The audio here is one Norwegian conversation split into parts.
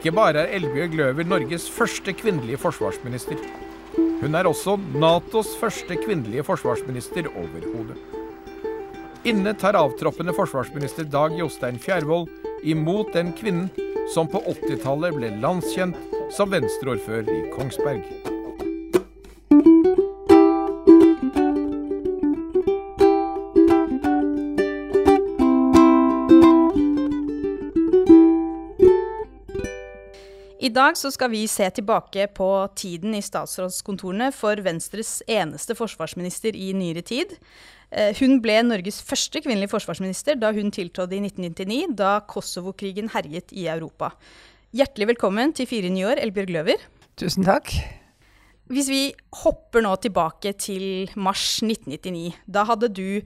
Ikke bare er Elbjørg Løver Norges første kvinnelige forsvarsminister. Hun er også Natos første kvinnelige forsvarsminister overhodet. Inne tar avtroppende forsvarsminister Dag Jostein Fjærvoll imot den kvinnen som på 80-tallet ble landskjent som venstreordfører i Kongsberg. I dag skal vi se tilbake på tiden i statsrådskontorene for Venstres eneste forsvarsminister i nyere tid. Eh, hun ble Norges første kvinnelige forsvarsminister da hun tiltrådte i 1999, da Kosovo-krigen herjet i Europa. Hjertelig velkommen til Fire nye år, Elbjørg Løver. Tusen takk. Hvis vi hopper nå tilbake til mars 1999, da hadde du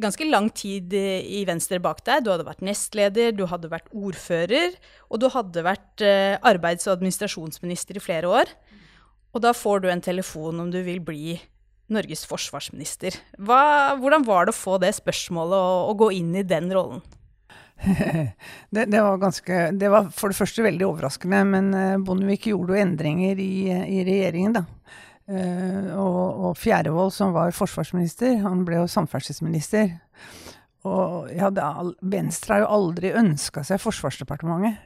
ganske lang tid i Venstre bak deg. Du hadde vært nestleder, du hadde vært ordfører, og du hadde vært eh, arbeids- og administrasjonsminister i flere år. Og da får du en telefon om du vil bli Norges forsvarsminister. Hva, hvordan var det å få det spørsmålet og, og gå inn i den rollen? det, det, var ganske Det var for det første veldig overraskende, men eh, Bondevik gjorde jo endringer i, i regjeringen, da. Uh, og, og Fjærevold, som var forsvarsminister, han ble jo samferdselsminister. Og all, Venstre har jo aldri ønska seg Forsvarsdepartementet.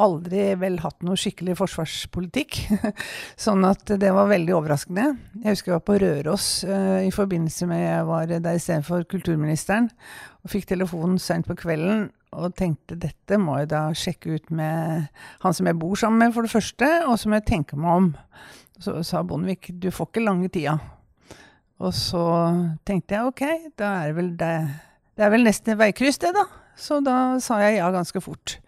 Aldri vel hatt noe skikkelig forsvarspolitikk. sånn at det var veldig overraskende. Jeg husker jeg var på Røros uh, i forbindelse med jeg var der istedenfor kulturministeren. Og fikk telefonen seint på kvelden og tenkte dette må jeg da sjekke ut med han som jeg bor sammen med, for det første, og som jeg tenker meg om. Så sa Bondevik du får ikke lange tida. Og så tenkte jeg ok, da er det vel det Det er vel nesten et veikryss, det, da. Så da sa jeg ja ganske fort.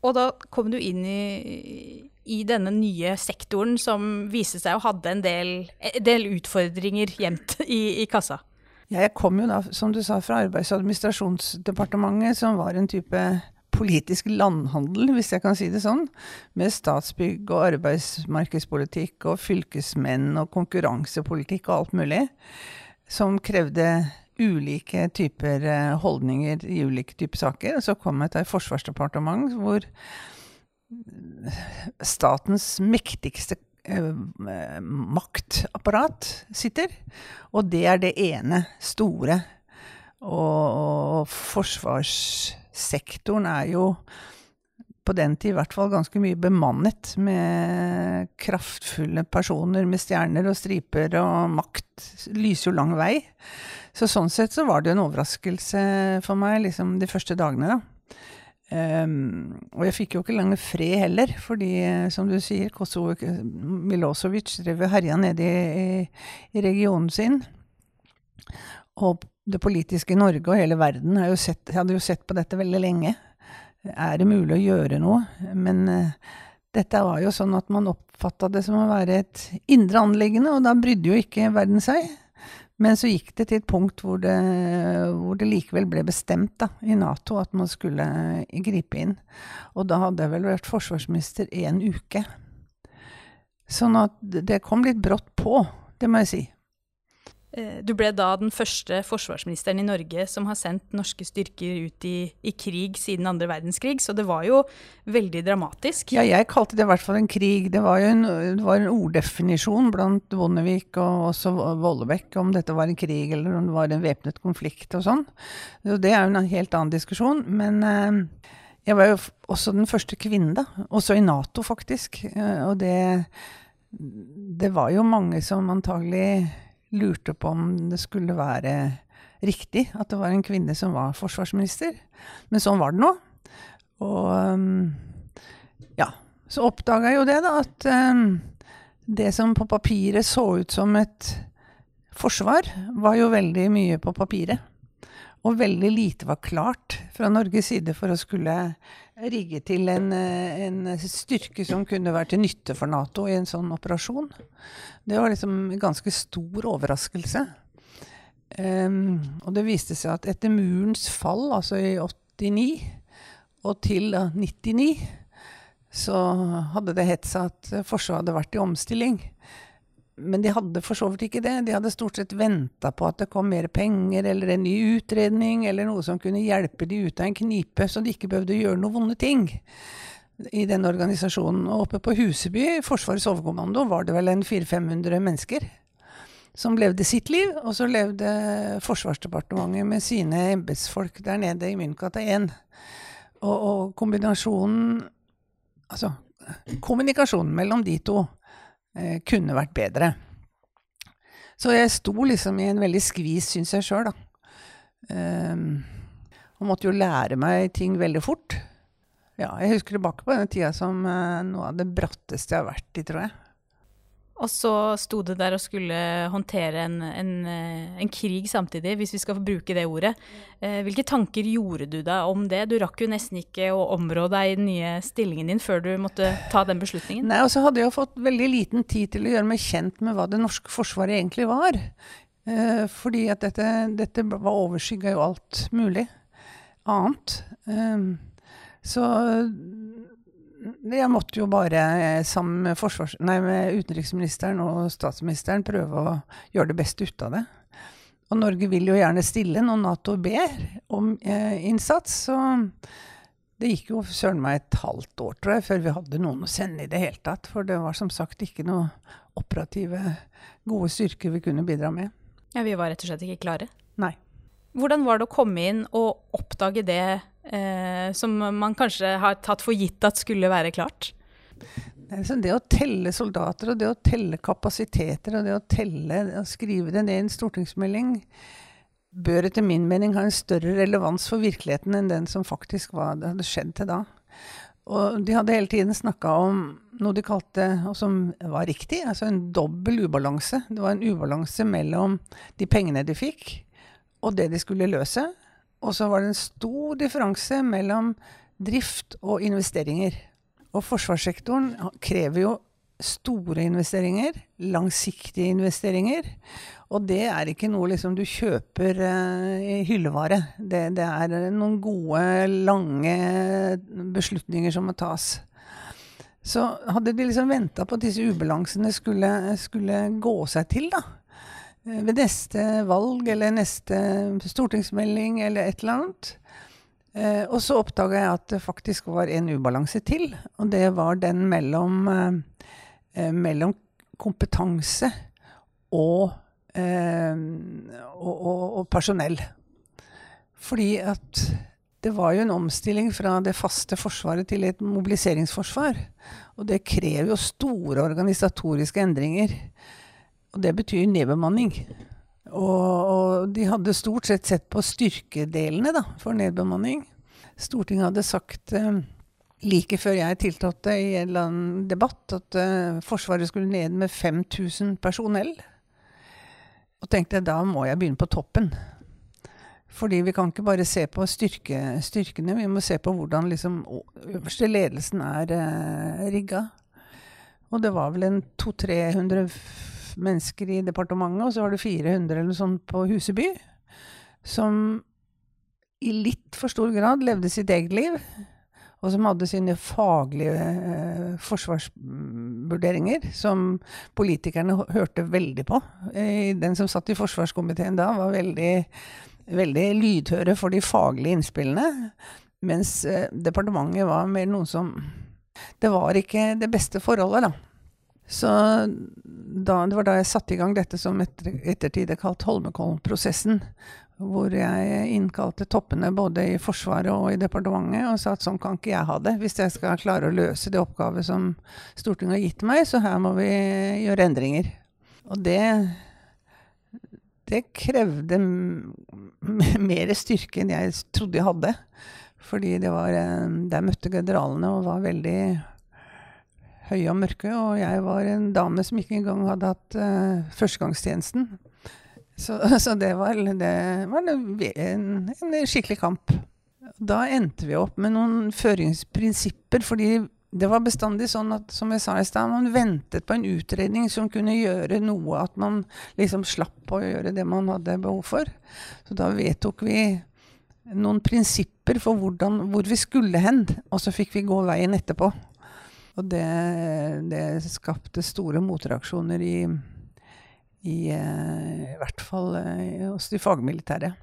Og da kom du inn i, i denne nye sektoren som viste seg å hadde en del, del utfordringer gjemt i, i kassa. Jeg kom jo da, som du sa, fra Arbeids- og administrasjonsdepartementet, som var en type politisk landhandel, hvis jeg kan si det sånn, med statsbygg og arbeidsmarkedspolitikk og fylkesmenn og konkurransepolitikk og alt mulig, som krevde ulike typer eh, holdninger i ulike typer saker. Og så kom jeg til et forsvarsdepartement hvor statens mektigste eh, maktapparat sitter. Og det er det ene store. Og, og forsvarssektoren er jo på den tid i hvert fall ganske mye bemannet med kraftfulle personer med stjerner og striper, og makt lyser jo lang vei. Så sånn sett så var det en overraskelse for meg liksom de første dagene, da. Um, og jeg fikk jo ikke lenger fred heller, fordi som du sier, Kosovo Milosevic drev og herja nede i, i, regionen sin. Og det politiske Norge og hele verden jo sett, hadde jo sett på dette veldig lenge. Er det mulig å gjøre noe? Men uh, dette var jo sånn at man oppfatta det som å være et indre anliggende, og da brydde jo ikke verden seg. Men så gikk det til et punkt hvor det, hvor det likevel ble bestemt da, i Nato at man skulle gripe inn. Og da hadde jeg vel vært forsvarsminister én uke. Sånn at det kom litt brått på, det må jeg si. Eh, du ble da den første forsvarsministeren i Norge som har sendt norske styrker ut i, i, krig siden andre verdenskrig, så det var jo veldig dramatisk. Ja, jeg kalte det i hvert fall en krig. Det var jo en, var en orddefinisjon blant Bondevik og også Vollebekk om dette var en krig eller om det var en væpnet konflikt og sånn. Det er jo en helt annen diskusjon. Men eh, jeg var jo også den første kvinnen, da. Også i Nato, faktisk. Eh, og det, det var jo mange som antagelig lurte på om det skulle være riktig at det var en kvinne som var forsvarsminister. Men sånn var det nå. Og um, ja, så oppdaga jeg jo det, da, at um, det som på papiret så ut som et forsvar, var jo veldig mye på papiret. Og veldig lite var klart fra Norges side for å skulle rigge til en, en, styrke som kunne være til nytte for Nato i en sånn operasjon. Det var liksom en ganske stor overraskelse. Um, og det viste seg at etter murens fall, altså i 89 og til 99, så hadde det hett seg at Forsvaret hadde vært i omstilling. Men de hadde for så vidt ikke det. De hadde stort sett venta på at det kom mer penger eller en ny utredning eller noe som kunne hjelpe de ut av en knipe, så de ikke behøvde å gjøre noen vonde ting. i den organisasjonen. Og oppe på Huseby, Forsvarets overkommando, var det vel en 400-500 mennesker som levde sitt liv. Og så levde Forsvarsdepartementet med sine embetsfolk der nede i Myntgata 1. Og, og kombinasjonen Altså, kommunikasjonen mellom de to eh, kunne vært bedre. Så jeg sto liksom i en veldig skvis, syns jeg sjøl, da. Um, og måtte jo lære meg ting veldig fort. Ja, jeg husker tilbake på den tida som uh, noe av det bratteste jeg har vært i, tror jeg. Og så sto det der og skulle håndtere en, en, eh, en, krig samtidig, hvis vi skal bruke det ordet. Eh, hvilke tanker gjorde du deg om det? Du rakk jo nesten ikke å områ deg i den nye stillingen din før du måtte ta den beslutningen. Nei, og så hadde jeg fått veldig liten tid til å gjøre meg kjent med hva det norske forsvaret egentlig var. fordi at dette, dette var overskygga jo alt mulig annet. Så jeg måtte jo bare eh, sammen med, nei, med, utenriksministeren og statsministeren prøve å gjøre det beste ut av det. Og Norge vil jo gjerne stille når Nato ber om eh, innsats. Så det gikk jo søren meg et halvt år, tror jeg, før vi hadde noen å sende i det hele tatt. For det var som sagt ikke noe operative, gode styrker vi kunne bidra med. Ja, Vi var rett og slett ikke klare? Nei. Hvordan var det å komme inn og oppdage det eh, som man kanskje har tatt for gitt at skulle være klart? Det å telle soldater og det å telle kapasiteter og det å telle og skrive det ned i en stortingsmelding bør etter min mening ha en større relevans for virkeligheten enn den som faktisk var, hadde skjedd til da. Og de hadde hele tiden snakka om noe de kalte, og som var riktig, altså en dobbel ubalanse. Det var en ubalanse mellom de pengene de fikk, og det de skulle løse. Og så var det en stor differanse mellom drift og investeringer. Og forsvarssektoren krever jo store investeringer, langsiktige investeringer. Og det er ikke noe liksom du kjøper uh, i hyllevare. Det, det, er noen gode, lange beslutninger som må tas. Så hadde de liksom venta på at disse ubalansene skulle, skulle gå seg til, da, Eh, ved neste valg eller neste stortingsmelding eller et eller annet. Eh, og så oppdaga jeg at det faktisk var en ubalanse til, og det var den mellom, eh, mellom kompetanse og, og, og, og personell. Fordi at det var jo en omstilling fra det faste forsvaret til et mobiliseringsforsvar. Og det krever jo store organisatoriske endringer. Og det betyr nedbemanning. Og, og, de hadde stort sett sett på styrkedelene da, for nedbemanning. Stortinget hadde sagt eh, like før jeg tiltrådte i en eller annen debatt at eh, Forsvaret skulle ned med 5000 personell. Og tenkte da må jeg begynne på toppen. Fordi vi kan ikke bare se på styrke, styrkene, vi må se på hvordan liksom øverste ledelsen er eh, rigga. Og det var vel en 200-300 mennesker i departementet, og så var det 400 eller noe sånt på Huseby. Som i litt for stor grad levde sitt eget liv. Og som hadde sine faglige eh, forsvarsvurderinger, som politikerne hørte veldig på. Eh, den som satt i forsvarskomiteen da, var veldig, veldig lydhøre for de faglige innspillene. Mens eh, departementet var mer noen som Det var ikke det beste forholdet, da. Så da, det var da jeg satte i gang dette som etter, ettertid er kalt Holmenkollen-prosessen. Hvor jeg innkalte toppene både i Forsvaret og i departementet og sa at sånn kan ikke jeg ha det hvis jeg skal klare å løse de oppgaver som Stortinget har gitt meg, så her må vi gjøre endringer. Og det, det krevde mer styrke enn jeg trodde jeg hadde. Fordi det var eh, Der møtte generalene og var veldig høye og mørke. Og jeg var en dame som ikke engang hadde hatt uh, førstegangstjenesten. Så, så, det var, det var en, en, skikkelig kamp. Da endte vi opp med noen føringsprinsipper, fordi det var bestandig sånn at som jeg sa i sted, man ventet på en utredning som kunne gjøre noe, at man liksom slapp å gjøre det man hadde behov for. Så da vedtok vi noen prinsipper for hvordan, hvor vi skulle hen, og så fikk vi gå veien etterpå. Og det, det skapte store motreaksjoner i, i, eh, i hvert fall eh, hos de fagmilitære.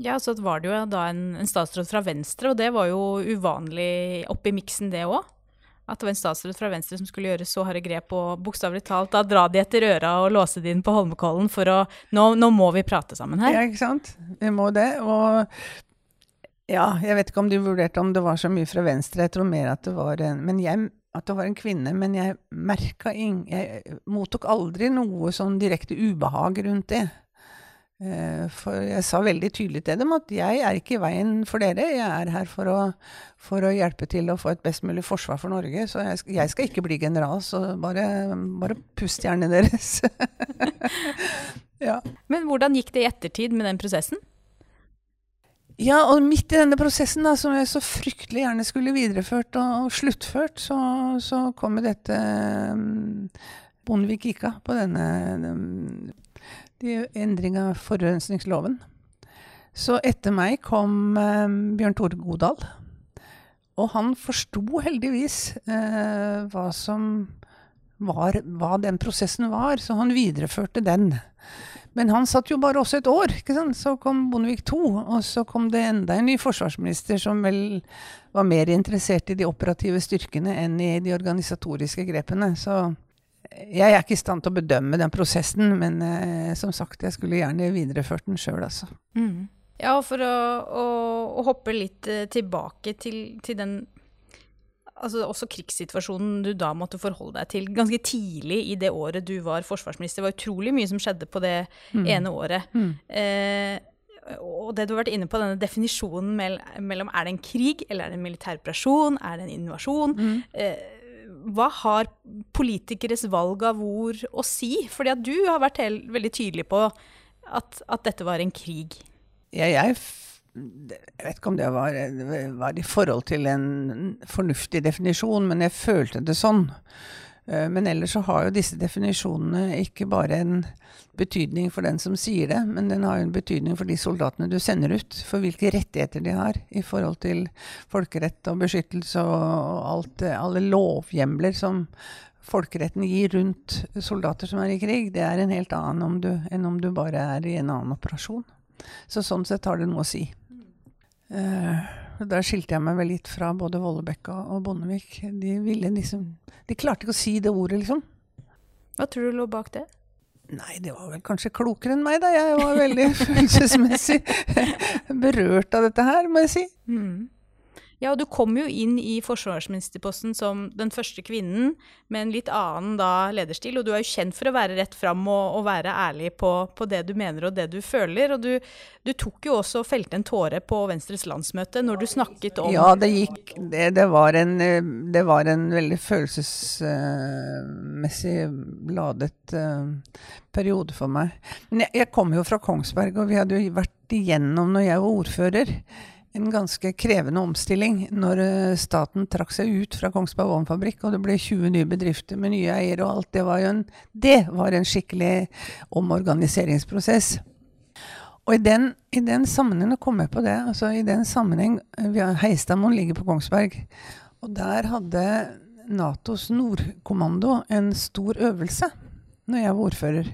Ja, så var det jo da en, en statsråd fra Venstre, og det var jo uvanlig oppi miksen, det òg. At det var en statsråd fra Venstre som skulle gjøre så harde grep og bokstavelig talt da dra de etter øra og låse de inn på Holmenkollen for å nå, nå, må vi prate sammen her. Ja, ikke sant. Vi må det. Og ja, jeg vet ikke om du vurderte om det var så mye fra Venstre. Jeg tror mer at det var en jeg det var en kvinne, men jeg merka ing... Jeg mottok aldri noe sånn direkte ubehag rundt det. Eh, for jeg sa veldig tydelig til dem at jeg er ikke i veien for dere, jeg er her for å, for å hjelpe til å få et best mulig forsvar for Norge. Så jeg, jeg skal ikke bli general, så bare, bare pust hjernen deres. ja. Men hvordan gikk det i ettertid med den prosessen? Ja, og midt i denne prosessen, da, som jeg så fryktelig gjerne skulle videreført og, og sluttført, så, så kom jo dette um, Bondevik gikk av på denne um, de endringa av forurensningsloven. Så etter meg kom um, Bjørn Tore Godal. Og han forsto heldigvis uh, hva som var, hva den prosessen var, så han videreførte den. Men han satt jo bare også et år. ikke sant? Så kom Bondevik II, og så kom det enda en ny forsvarsminister som vel var mer interessert i de operative styrkene enn i de organisatoriske grepene. Så jeg er ikke i stand til å bedømme den prosessen, men eh, som sagt, jeg skulle gjerne videreført den sjøl, altså. Mm. Ja, for å, å, å hoppe litt eh, tilbake til, til den altså også krigssituasjonen du da måtte forholde deg til ganske tidlig i det året du var forsvarsminister. Det var utrolig mye som skjedde på det mm. ene året. Mm. Eh, og det du har vært inne på, denne definisjonen mellom er det en krig eller er det en militær operasjon, er det en invasjon? Mm. Eh, hva har politikeres valg av ord å si? Fordi at du har vært veldig tydelig på at, at, dette var en krig. Ja, jeg jeg vet ikke om det var, var, i forhold til en fornuftig definisjon, men jeg følte det sånn. Eh, men ellers så har jo disse definisjonene ikke bare en betydning for den som sier det, men den har jo en betydning for de soldatene du sender ut. For hvilke rettigheter de har i forhold til folkerett og beskyttelse og alt, alle lovhjemler som folkeretten gir rundt soldater som er i krig. Det er en helt annen om du, enn om du bare er i en annen operasjon. Så sånn sett har det noe å si. Uh, der skilte jeg meg vel litt fra både Vollebekk og Bondevik. De ville liksom De klarte ikke å si det ordet, liksom. Hva tror du lå bak det? Nei, det var vel kanskje klokere enn meg, da. Jeg var veldig følelsesmessig berørt av dette her, må jeg si. Mm. Ja, og du kom jo inn i forsvarsministerposten som den første kvinnen, med en litt annen da lederstil, og du er jo kjent for å være rett fram og, og være ærlig på, på, det du mener og det du føler. Og du, du tok jo også og felte en tåre på Venstres landsmøte når du snakket om Ja, det gikk Det, det, var, en, det var, en, veldig følelsesmessig ladet uh, periode for meg. Men jeg, jeg kom jo fra Kongsberg, og vi hadde jo vært igjennom når jeg var ordfører en ganske krevende omstilling når eh, staten trakk seg ut fra Kongsberg Vognfabrikk, og det ble 20 nye bedrifter med nye eiere og alt. Det var en, det var en skikkelig omorganiseringsprosess. Og i den, i den sammenheng, kom jeg på det, altså i den sammenheng eh, Heistadmoen ligger på Kongsberg, og der hadde Natos Nordkommando en stor øvelse når jeg var ordfører.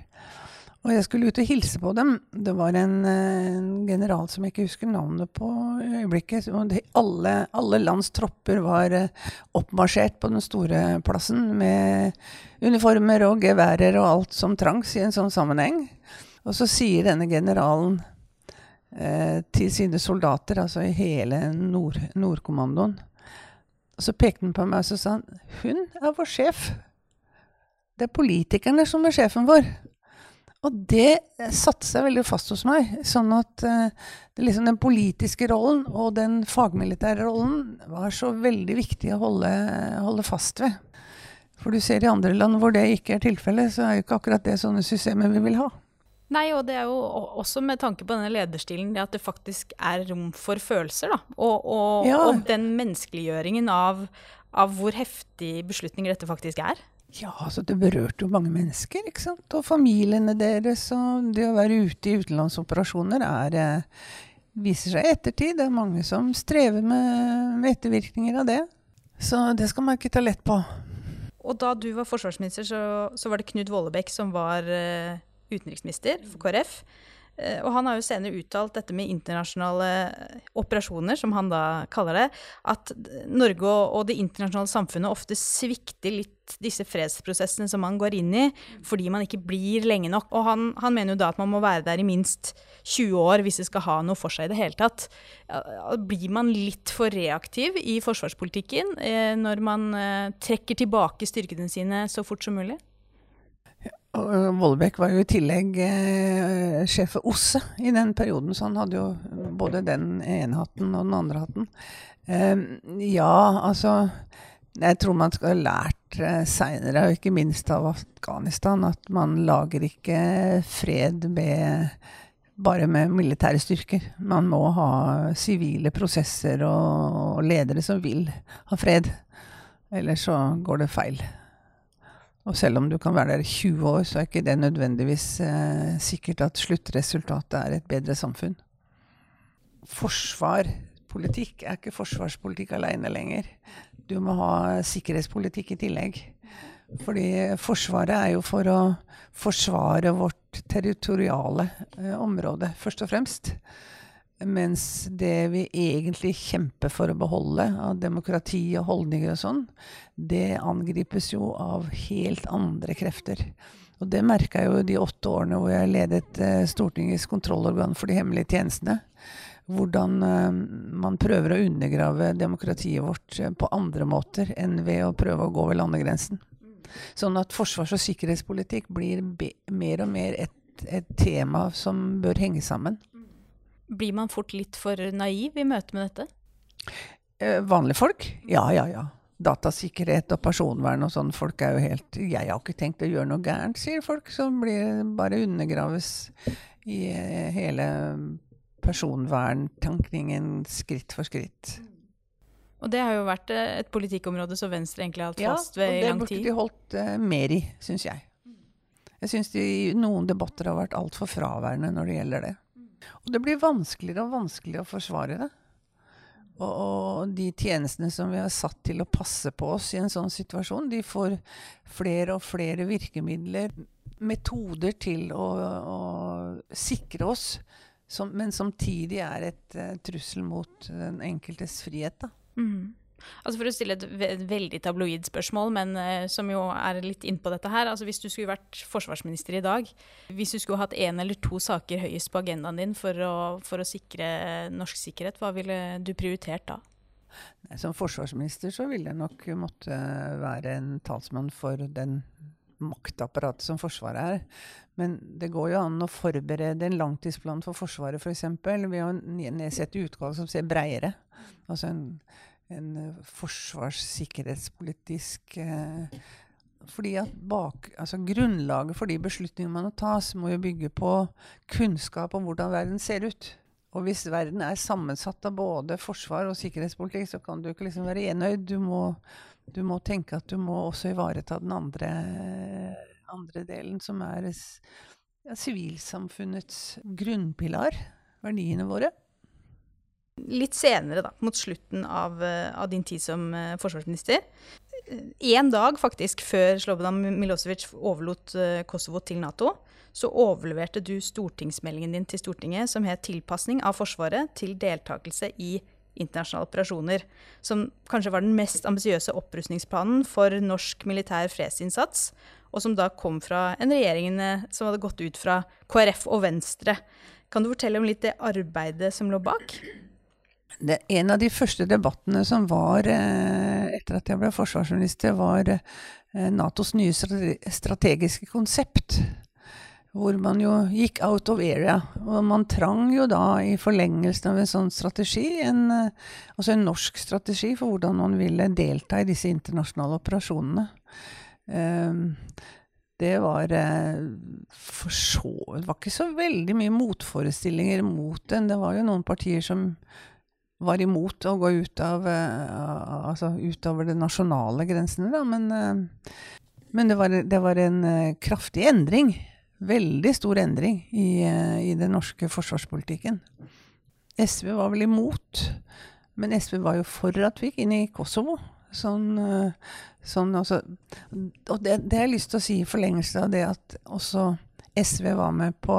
Og jeg skulle ut og hilse på dem. Det var en, eh, en general som jeg ikke husker navnet på i øyeblikket. Alle, alle, lands tropper var eh, oppmarsjert på den store plassen med uniformer og geværer og alt som trangs i en sånn sammenheng. Og så sier denne generalen eh, til sine soldater, altså i hele Nord, Nordkommandoen Og så pekte han på meg og så sa han, hun er vår sjef. Det er politikerne som er sjefen vår. Og det satte seg veldig fast hos meg. Sånn at uh, liksom den politiske rollen og den fagmilitære rollen var så veldig viktig å holde, holde, fast ved. For du ser i andre land hvor det ikke er tilfellet, så er jo ikke akkurat det sånne systemer vi vil ha. Nei, og det er jo også med tanke på denne lederstilen, det at det faktisk er rom for følelser, da. Og, og, ja. og den menneskeliggjøringen av, av hvor heftig beslutninger dette faktisk er. Ja, altså det berørte jo mange mennesker, ikke sant. Og familiene deres. Og det å være ute i utenlandsoperasjoner er eh, viser seg i ettertid. Det er mange som strever med, ettervirkninger av det. Så det skal man ikke ta lett på. Og da du var forsvarsminister, så, så var det Knut Vollebekk som var uh, utenriksminister for KrF. Eh, og han har jo senere uttalt dette med internasjonale operasjoner, som han da kaller det, at Norge og det internasjonale samfunnet ofte svikter litt disse fredsprosessene som man går inn i, fordi man ikke blir lenge nok. Og han, han mener jo da at man må være der i minst 20 år hvis det skal ha noe for seg i det hele tatt. Blir man litt for reaktiv i forsvarspolitikken eh, når man eh, trekker tilbake styrkene sine så fort som mulig? Vollebekk var jo i tillegg eh, sjef for OSSE i den perioden, så han hadde jo både den ene hatten og den andre hatten. Eh, ja, altså Jeg tror man skal ha lært eh, seinere, og ikke minst av Afghanistan, at man lager ikke fred med bare med militære styrker. Man må ha sivile prosesser og, og ledere som vil ha fred. Ellers så går det feil. Og selv om du kan være der i 20 år, så er ikke det nødvendigvis eh, sikkert at sluttresultatet er et bedre samfunn. Forsvarpolitikk er ikke forsvarspolitikk aleine lenger. Du må ha sikkerhetspolitikk i tillegg. Fordi Forsvaret er jo for å forsvare vårt territoriale eh, område, først og fremst. Mens det vi egentlig kjemper for å beholde av demokrati og holdninger og sånn, det angripes jo av helt andre krefter. Og det merka jeg jo de åtte årene hvor jeg ledet eh, Stortingets kontrollorgan for de hemmelige tjenestene. Hvordan eh, man prøver å undergrave demokratiet vårt eh, på andre måter enn ved å prøve å gå ved landegrensen. Sånn at forsvars- og sikkerhetspolitikk blir mer og mer et, et tema som bør henge sammen. Blir man fort litt for naiv i møte med dette? Eh, vanlige folk? Ja, ja, ja. Datasikkerhet og personvern og sånn. Folk er jo helt Jeg har ikke tenkt å gjøre noe gærent, sier folk. Som blir bare undergraves i eh, hele personverntankningen skritt for skritt. Og det har jo vært eh, et politikkområde som Venstre egentlig har holdt fast ved i lang tid. Ja, og det burde de holdt uh, mer i, syns jeg. Jeg syns noen debatter har vært altfor fraværende når det gjelder det. Og det blir vanskeligere og vanskeligere å forsvare det. Og, og, de tjenestene som vi har satt til å passe på oss i en sånn situasjon, de får flere og flere virkemidler, metoder til å, å sikre oss, som, men samtidig er et uh, trussel mot den enkeltes frihet. da. Mm. Altså For å stille et veldig tabloid spørsmål, men uh, som jo er litt innpå dette her. altså Hvis du skulle vært forsvarsminister i dag, hvis du skulle hatt én eller to saker høyest på agendaen din for å, for å sikre norsk sikkerhet, hva ville du prioritert da? Som forsvarsminister så ville jeg nok måtte være en talsmann for den maktapparatet som Forsvaret er. Men det går jo an å forberede en langtidsplan for Forsvaret f.eks. For ved å nedsette utvalg som ser breiere. Altså en en eh, forsvarssikkerhetspolitisk eh, fordi at bak, altså Grunnlaget for de beslutningene man tas, må jo bygge på kunnskap om hvordan verden ser ut. Og hvis verden er sammensatt av både forsvar og sikkerhetspolitikk, så kan du ikke liksom være enøyd. Du må, du må tenke at du må også ivareta den andre, andre delen, som er sivilsamfunnets ja, grunnpilar. Verdiene våre. Litt senere, da, mot slutten av, eh, av din tid som uh, forsvarsminister. Én dag faktisk før Slobodan Milosevic overlot Kosovo til Nato, så overleverte du stortingsmeldingen din til Stortinget som het 'Tilpasning av Forsvaret til deltakelse i internasjonale operasjoner'. Som kanskje var den mest ambisiøse opprustningsplanen for norsk militær fredsinnsats. Og som da kom fra en regjering som hadde gått ut fra KrF og Venstre. Kan du fortelle om litt det arbeidet som lå bak? Det, en av de første debattene som var eh, etter at jeg ble forsvarsminister, var eh, Natos nye strategiske konsept. Hvor man jo gikk out of area. Og man trang jo da, i forlengelsen av en sånn strategi, en, altså en norsk strategi for hvordan man ville delta i disse internasjonale operasjonene. Um, det var for så Det var ikke så veldig mye motforestillinger mot den. Det var jo noen partier som var imot å gå ut av, uh, altså utover de nasjonale grensene, da. Men, uh, men det, var, det, var, en uh, kraftig endring. Veldig stor endring i, i, den norske forsvarspolitikken. SV var vel imot, men SV var jo for at vi gikk inn i Kosovo. Sånn, sånn også, og det, det har jeg lyst til å si i forlengelse av det at også SV var med på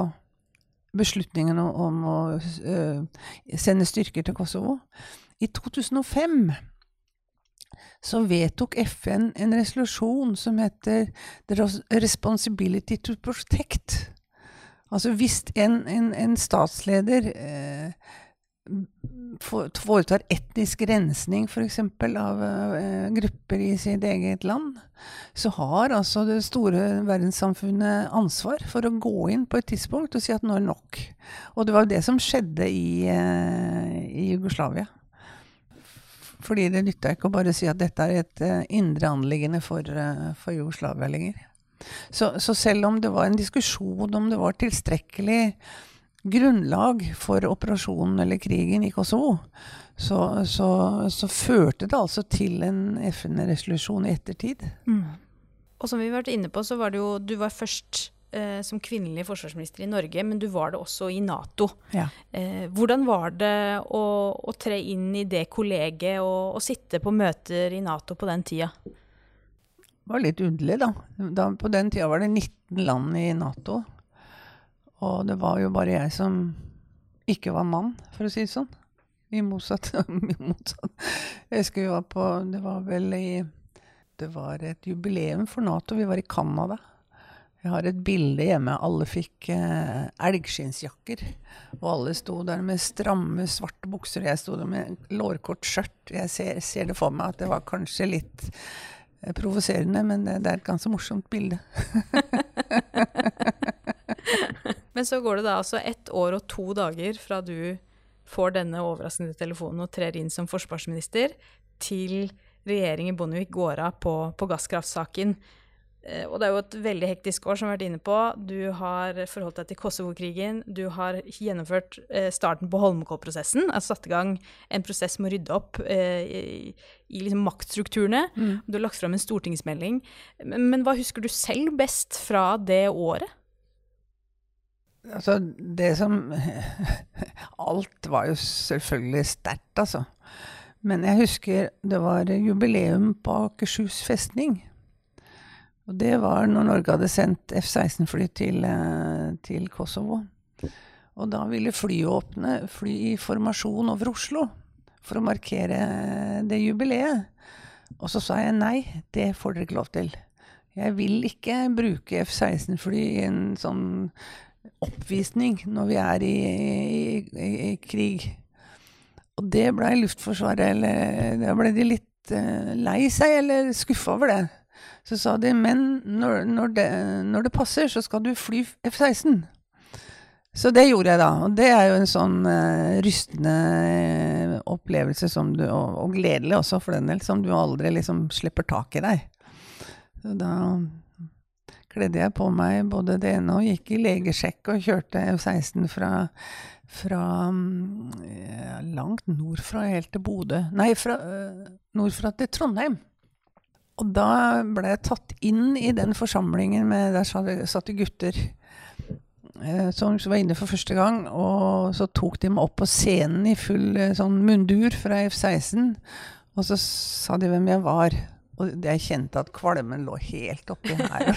beslutningen om å uh, sende styrker til Kosovo. I 2005 så vedtok FN en resolusjon som heter The Responsibility to Protect. Altså hvis en, en, en statsleder eh, foretar etnisk rensning f.eks. av uh, grupper i sitt eget land, så har altså det store verdenssamfunnet ansvar for å gå inn på et tidspunkt og si at nå er det nok. Og det var jo det som skjedde i, uh, i Jugoslavia. Fordi det nytta ikke å bare si at dette er et uh, indre anliggende for, for Jugoslavia lenger. Så, så selv om det var en diskusjon om det var tilstrekkelig grunnlag for operasjonen eller krigen i Kosovo, så, så, så førte det altså til en FN-resolusjon i ettertid. Mm. Og som vi har vært inne på, så var det jo Du var først eh, som kvinnelig forsvarsminister i Norge, men du var det også i Nato. Ja. Eh, hvordan var det å, å, tre inn i det kollegiet og, og, sitte på møter i Nato på den tida? Det var litt underlig, da. da. På den tida var det 19 land i Nato. Og det var jo bare jeg som ikke var mann, for å si det sånn. I motsatt, motsatt. Jeg husker vi var på Det var vel i Det var et jubileum for Nato. Vi var i Canada. Jeg har et bilde hjemme. Alle fikk eh, elgskinnsjakker. Og alle sto der med stramme, svarte bukser. Jeg sto der med lårkort skjørt. Jeg ser, ser, det for meg at det var kanskje litt eh, provoserende, men det, det er et ganske morsomt bilde. Men så går det da altså ett år og to dager fra du får denne overraskende telefonen og trer inn som forsvarsminister, til regjeringen Bondevik går av på, på gasskraftsaken. Eh, og det er jo et veldig hektisk år, som vi har vært inne på. Du har forholdt deg til Kosovo-krigen. Du har gjennomført eh, starten på Holmenkollprosessen. Altså satt i gang en prosess med å rydde opp eh, i, i liksom maktstrukturene. Mm. Du har lagt fram en stortingsmelding. Men, men hva husker du selv best fra det året? Altså, det som Alt var jo selvfølgelig sterkt, altså. Men jeg husker det var jubileum på Akershus festning. Og det var når Norge hadde sendt F-16-fly til, eh, til, Kosovo. Og da ville flyet åpne, fly i formasjon over Oslo for å markere det jubileet. Og så sa jeg nei, det får dere ikke lov til. Jeg vil ikke bruke F-16-fly i en sånn oppvisning når vi er i, i, i krig. Og det blei Luftforsvaret eller Da ble de litt uh, lei seg eller skuffa over det. Så sa de men når, når, det, når, det, passer, så skal du fly F-16. Så det gjorde jeg da. Og det er jo en sånn uh, rystende opplevelse opplevelse du, og, og, gledelig også, for den del, som du aldri liksom slipper tak i deg. Så da kledde jeg på meg både det ene og gikk i legesjekk og kjørte F-16 fra, fra ja, langt nordfra helt til Bodø Nei, fra, uh, nordfra til Trondheim. Og da ble jeg tatt inn i den forsamlingen med Der satt det gutter uh, som var inne for første gang. Og så tok de meg opp på scenen i full uh, sånn mundur fra F-16. Og så sa de hvem jeg var. Og jeg kjente at kvalmen lå helt oppi her.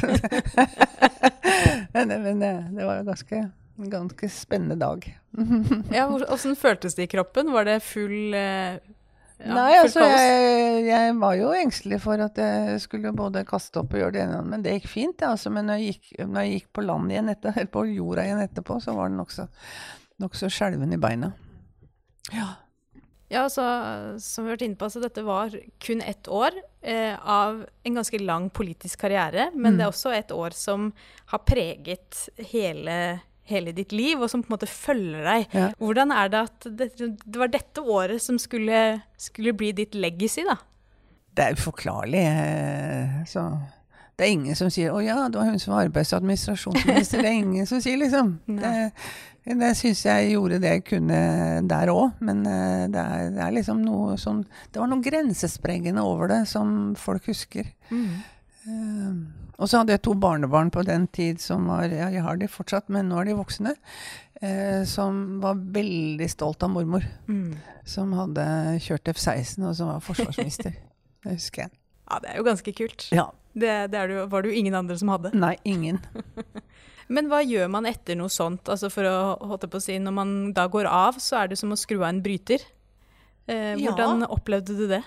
men, men det, var en ganske, ganske spennende dag. ja, Åssen føltes det i kroppen? Var det full eh, ja, Nei, altså jeg, jeg, var jo engstelig for at jeg skulle både kaste opp og gjøre det ene, men det gikk fint. Ja, altså, men når jeg, gikk, når jeg, gikk, på land igjen etter, eller på jorda igjen etterpå, så var det nokså nok skjelven i beina. Ja. Ja, så, som vi har vært inne på, så dette var kun ett år eh, av en ganske lang politisk karriere. Men mm. det er også et år som har preget hele, hele, ditt liv, og som på en måte følger deg. Ja. Hvordan er det at det, det var dette året som skulle, skulle, bli ditt legacy, da? Det er uforklarlig. Eh, så det er ingen som sier 'Å ja, det var hun som var arbeids- og administrasjonsminister'. Det er ingen som sier, liksom. Det, det syns jeg gjorde det jeg kunne der òg, men eh, det er, det er, liksom noe sånn Det var noe grensesprengende over det som folk husker. Mm. Uh, og så hadde jeg to barnebarn på den tid som var Ja, jeg har de fortsatt, men nå er de voksne. Uh, som var veldig stolt av mormor. Mm. Som hadde kjørt F-16, og som var forsvarsminister. det husker jeg. Ja, det er jo ganske kult. Ja. Det, det, du, var det jo ingen andre som hadde. Nei, ingen. Men hva gjør man etter noe sånt? Altså for å holde på å si, Når man da går av, så er det som å skru av en bryter. Eh, Ja. hvordan opplevde du det?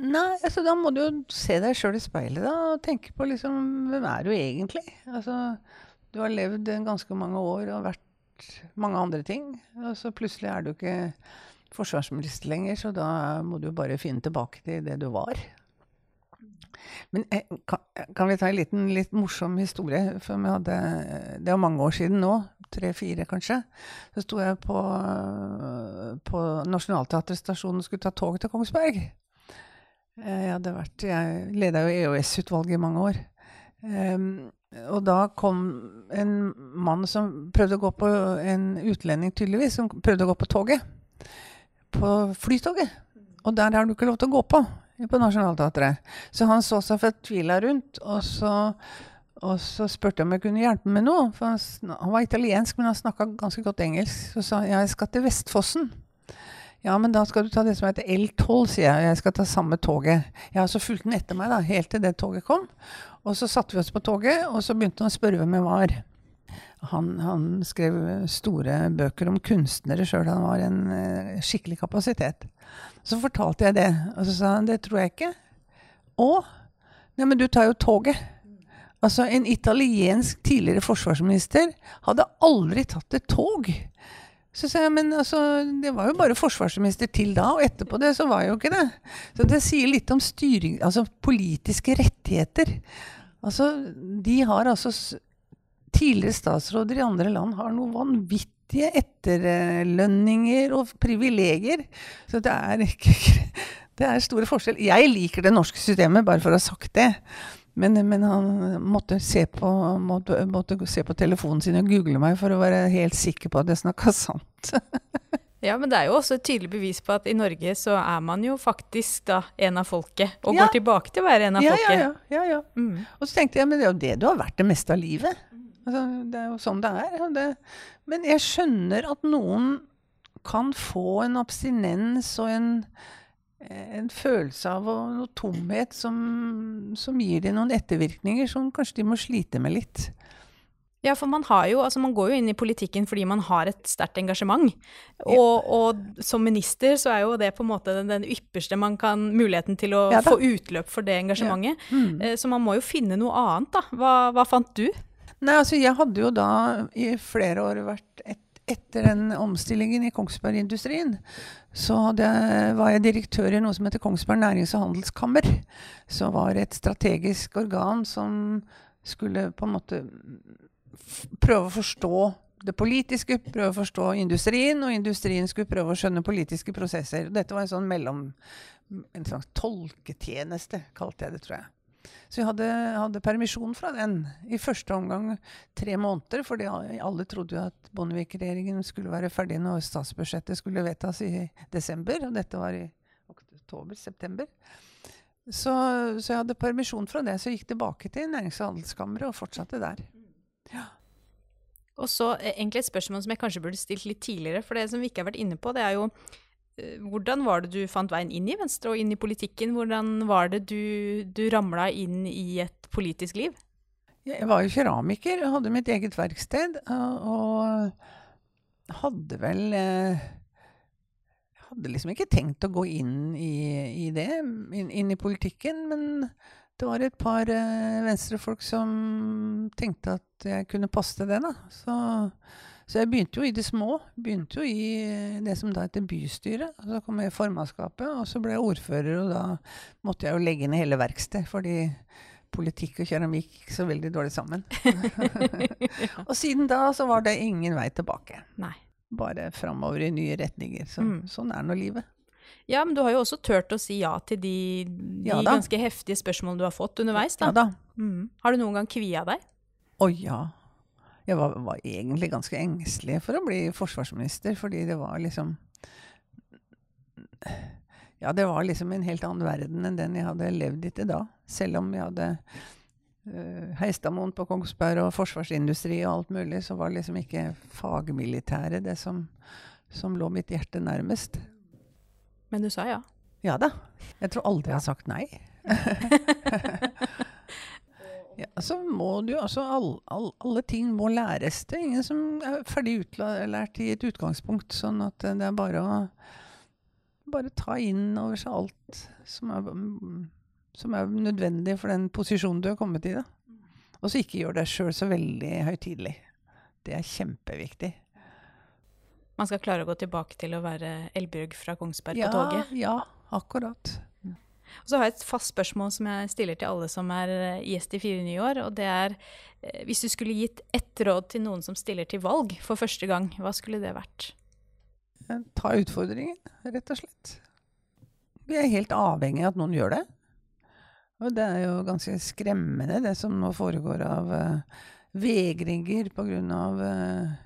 Nei, altså da må du jo se deg sjøl i speilet da, og tenke på liksom Hvem er du egentlig? Altså, du har levd ganske mange år og vært mange andre ting. Og så plutselig er du ikke forsvarsminister lenger, så da må du bare finne tilbake til det du var. Men eh, kan, kan vi ta en liten litt morsom historie? For vi hadde, det var mange år siden nå, tre-fire kanskje. Så sto jeg på, på Nationaltheatret-stasjonen og skulle ta tog til Kongsberg. Eh, Jeg hadde jeg leda jo EOS-utvalget i mange år. Um, og da kom en mann som prøvde å gå på En utlending, tydeligvis, som prøvde å gå på toget. På flytoget. Og der har du ikke lov til å gå på på Nationaltheatret. Så han så seg fortvila rundt, og så, og så spurte jeg om jeg kunne hjelpe med noe. For han, han var italiensk, men han snakka ganske godt engelsk. Så sa han jeg skal til Vestfossen. Ja, men da skal du ta det som heter L12, sier jeg. Jeg skal ta samme toget. Ja, så fulgte han etter meg da, helt til det toget kom. Og så satte vi oss på toget, og så begynte han å spørre hvem jeg var. Han, han skrev store bøker om kunstnere sjøl. Han var en eh, skikkelig kapasitet. Så fortalte jeg det, og så sa han det tror jeg ikke. Å? Nei, men du tar jo toget. Altså, en italiensk tidligere forsvarsminister hadde aldri tatt et tog. Så sa jeg, men altså, det var jo bare forsvarsminister til da, og etterpå det så var jo ikke det. Så det sier litt om styring, altså politiske rettigheter. Altså, de har altså Tidligere statsråder i andre land har noe vanvittige etterlønninger og privilegier. Så det er ikke Det er store forskjell. Jeg liker det norske systemet, bare for å ha sagt det. Men, men han måtte se, på, måtte, måtte se på telefonen sin og google meg for å være helt sikker på at jeg snakka sant. Ja, men det er jo også et tydelig bevis på at i Norge så er man jo faktisk da en av folket, og Ja. går tilbake til å være en av Ja, folket. ja, ja, ja, ja. Mm. Og så tenkte jeg, men det er jo det du har vært det meste av livet. Altså, det er jo sånn det er. Det, men jeg skjønner at noen kan få en abstinens og en, en følelse av noe tomhet som, som gir dem noen ettervirkninger som kanskje de må slite med litt. Ja, for man har jo, altså man går jo inn i politikken fordi man har et sterkt engasjement. Og, og som minister så er jo det på en måte den, den ypperste man kan, muligheten til å Ja få utløp for det engasjementet. Mm. Eh, Så man må jo finne noe annet, da. Hva, hva fant du? Nei, altså jeg hadde jo da i flere år vært et, etter den omstillingen i Kongsberg-industrien, så hadde var jeg direktør i noe som heter Kongsberg nærings- og handelskammer. Som var et strategisk organ som skulle på en måte prøve å forstå det politiske, prøve å forstå industrien, og industrien skulle prøve å skjønne politiske prosesser. Dette var en sånn mellom En slags tolketjeneste, kalte jeg det, tror jeg. Så jeg hadde, hadde permisjon fra den i første omgang tre måneder, fordi alle trodde jo at Bondevik-regjeringen skulle være ferdig når statsbudsjettet skulle vedtas i desember, og dette var i oktober-september. Så, så jeg hadde permisjon fra det, så jeg gikk tilbake til Nærings- og handelskammeret og fortsatte der. Og så eh, egentlig et spørsmål som jeg kanskje burde stilt litt tidligere, for det som vi ikke har vært inne på, det er jo hvordan var det du fant veien inn i Venstre og inn i politikken? Hvordan var det du, du ramla inn i et politisk liv? Jeg var jo keramiker og hadde mitt eget verksted. Og, og hadde vel eh, hadde liksom ikke tenkt å gå inn i, i det, inn, inn i politikken. Men det var et par eh, venstrefolk som tenkte at jeg kunne passe til det. da. Så, så jeg begynte jo i det små. Begynte jo i eh, det som da heter bystyret. og Så kom jeg i formannskapet, og så ble jeg ordfører. Og da måtte jeg jo legge ned hele verkstedet, fordi politikk og keramikk gikk så veldig dårlig sammen. og siden da så var det ingen vei tilbake. Nei. Bare framover i nye retninger. Så, Mm. Sånn er nå livet. Ja, men du har jo også turt å si ja til de, de Ja ganske heftige spørsmålene du har fått underveis, da. Ja da. Mm. Har du noen gang kvia deg? Å ja. Jeg var, var egentlig ganske engstelig for å bli forsvarsminister, fordi det var liksom Ja, det var liksom en helt annen verden enn den jeg hadde levd i til da. Selv om jeg hadde uh, Heistadmoen på Kongsberg og forsvarsindustri og alt mulig, så var liksom ikke fagmilitæret det som, som lå mitt hjerte nærmest. Men du sa ja. Ja da. Jeg tror aldri jeg har sagt nei. Altså må du altså all, all, Alle ting må læres. Det er ingen som er ferdig utlært i et utgangspunkt. Sånn at det er bare å bare ta inn over seg alt som er, som er nødvendig for den posisjonen du har kommet i. da. Og så ikke gjør deg sjøl så veldig høytidelig. Det er kjempeviktig. Man skal klare å gå tilbake til å være Elbjørg fra Kongsberg ja, på toget. Ja, akkurat. Og så har jeg et fast spørsmål som jeg stiller til alle som er eh, gjest i Fire nye år. Og det er eh, hvis du skulle gitt ett råd til noen som stiller til valg for første gang, hva skulle det vært? Ta utfordringen, rett og slett. Vi er helt avhengig av at noen gjør det. Og det er jo ganske skremmende, det som nå foregår av uh, vegringer pga. Uh,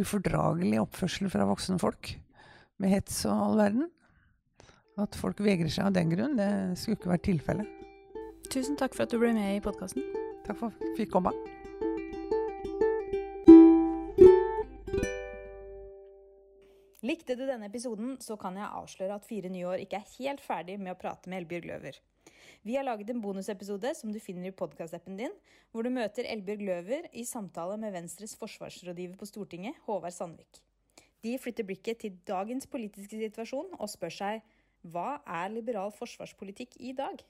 ufordragelig oppførsel fra voksne folk. Med hets og all verden. At folk vegrer seg av den grunn, det skulle ikke vært tilfellet. Tusen takk for at du ble med i podkasten. Takk for at jeg fikk komme. Likte du denne episoden, så kan jeg avsløre at Fire nye år ikke er helt ferdig med å prate med Elbjørg Løver. Vi har laget en bonusepisode som du finner i podkastappen din, hvor du møter Elbjørg Løver i samtale med Venstres forsvarsrådgiver på Stortinget, Håvard Sandvik. De flytter blikket til dagens politiske situasjon og spør seg hva er liberal forsvarspolitikk i dag?